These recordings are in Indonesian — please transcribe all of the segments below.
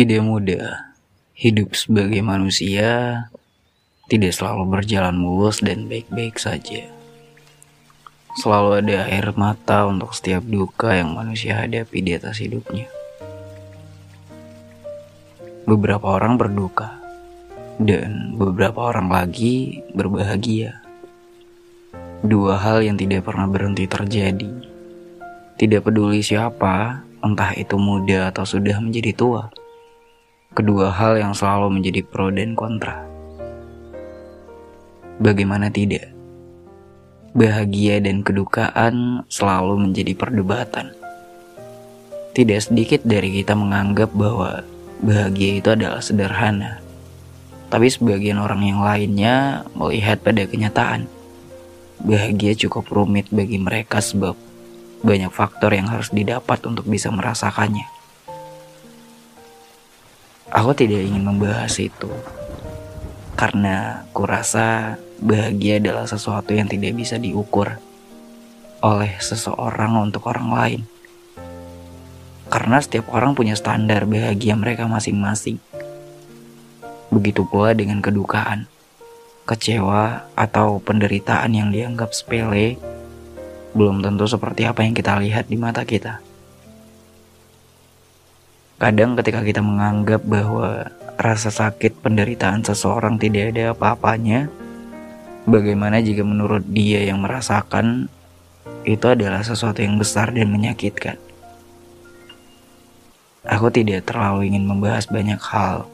Tidak mudah hidup sebagai manusia, tidak selalu berjalan mulus dan baik-baik saja. Selalu ada air mata untuk setiap duka yang manusia hadapi di atas hidupnya. Beberapa orang berduka, dan beberapa orang lagi berbahagia. Dua hal yang tidak pernah berhenti terjadi. Tidak peduli siapa, entah itu muda atau sudah menjadi tua kedua hal yang selalu menjadi pro dan kontra. Bagaimana tidak? Bahagia dan kedukaan selalu menjadi perdebatan. Tidak sedikit dari kita menganggap bahwa bahagia itu adalah sederhana. Tapi sebagian orang yang lainnya melihat pada kenyataan. Bahagia cukup rumit bagi mereka sebab banyak faktor yang harus didapat untuk bisa merasakannya. Aku tidak ingin membahas itu karena kurasa bahagia adalah sesuatu yang tidak bisa diukur oleh seseorang untuk orang lain. Karena setiap orang punya standar bahagia mereka masing-masing. Begitu pula dengan kedukaan, kecewa, atau penderitaan yang dianggap sepele, belum tentu seperti apa yang kita lihat di mata kita. Kadang ketika kita menganggap bahwa rasa sakit penderitaan seseorang tidak ada apa-apanya, bagaimana jika menurut dia yang merasakan itu adalah sesuatu yang besar dan menyakitkan? Aku tidak terlalu ingin membahas banyak hal,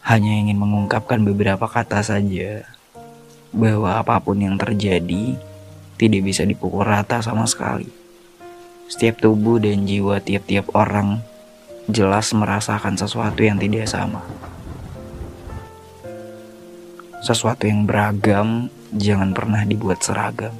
hanya ingin mengungkapkan beberapa kata saja bahwa apa pun yang terjadi tidak bisa dipukul rata sama sekali. Setiap tubuh dan jiwa tiap-tiap orang jelas merasakan sesuatu yang tidak sama. Sesuatu yang beragam jangan pernah dibuat seragam.